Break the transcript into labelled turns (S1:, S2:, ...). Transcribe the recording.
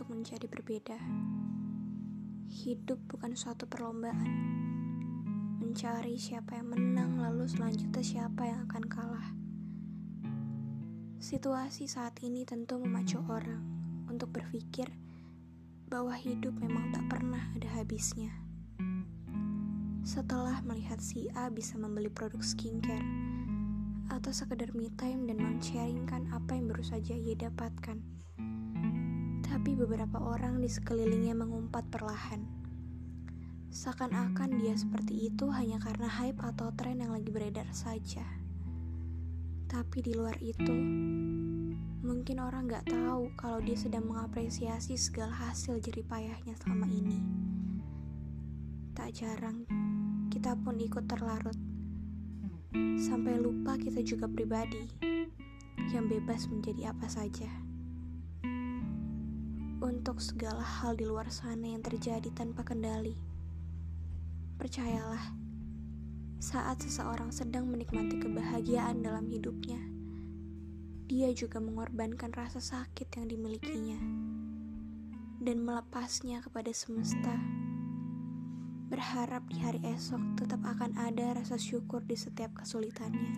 S1: untuk menjadi berbeda. Hidup bukan suatu perlombaan. Mencari siapa yang menang, lalu selanjutnya siapa yang akan kalah. Situasi saat ini tentu memacu orang untuk berpikir bahwa hidup memang tak pernah ada habisnya. Setelah melihat si A bisa membeli produk skincare, atau sekedar me time dan men-sharingkan apa yang baru saja ia dapatkan. Tapi beberapa orang di sekelilingnya mengumpat perlahan. Seakan-akan dia seperti itu hanya karena hype atau tren yang lagi beredar saja. Tapi di luar itu, mungkin orang gak tahu kalau dia sedang mengapresiasi segala hasil jeripayahnya selama ini. Tak jarang, kita pun ikut terlarut sampai lupa kita juga pribadi yang bebas menjadi apa saja. Untuk segala hal di luar sana yang terjadi tanpa kendali, percayalah, saat seseorang sedang menikmati kebahagiaan dalam hidupnya, dia juga mengorbankan rasa sakit yang dimilikinya dan melepasnya kepada semesta berharap di hari esok tetap akan ada rasa syukur di setiap kesulitannya.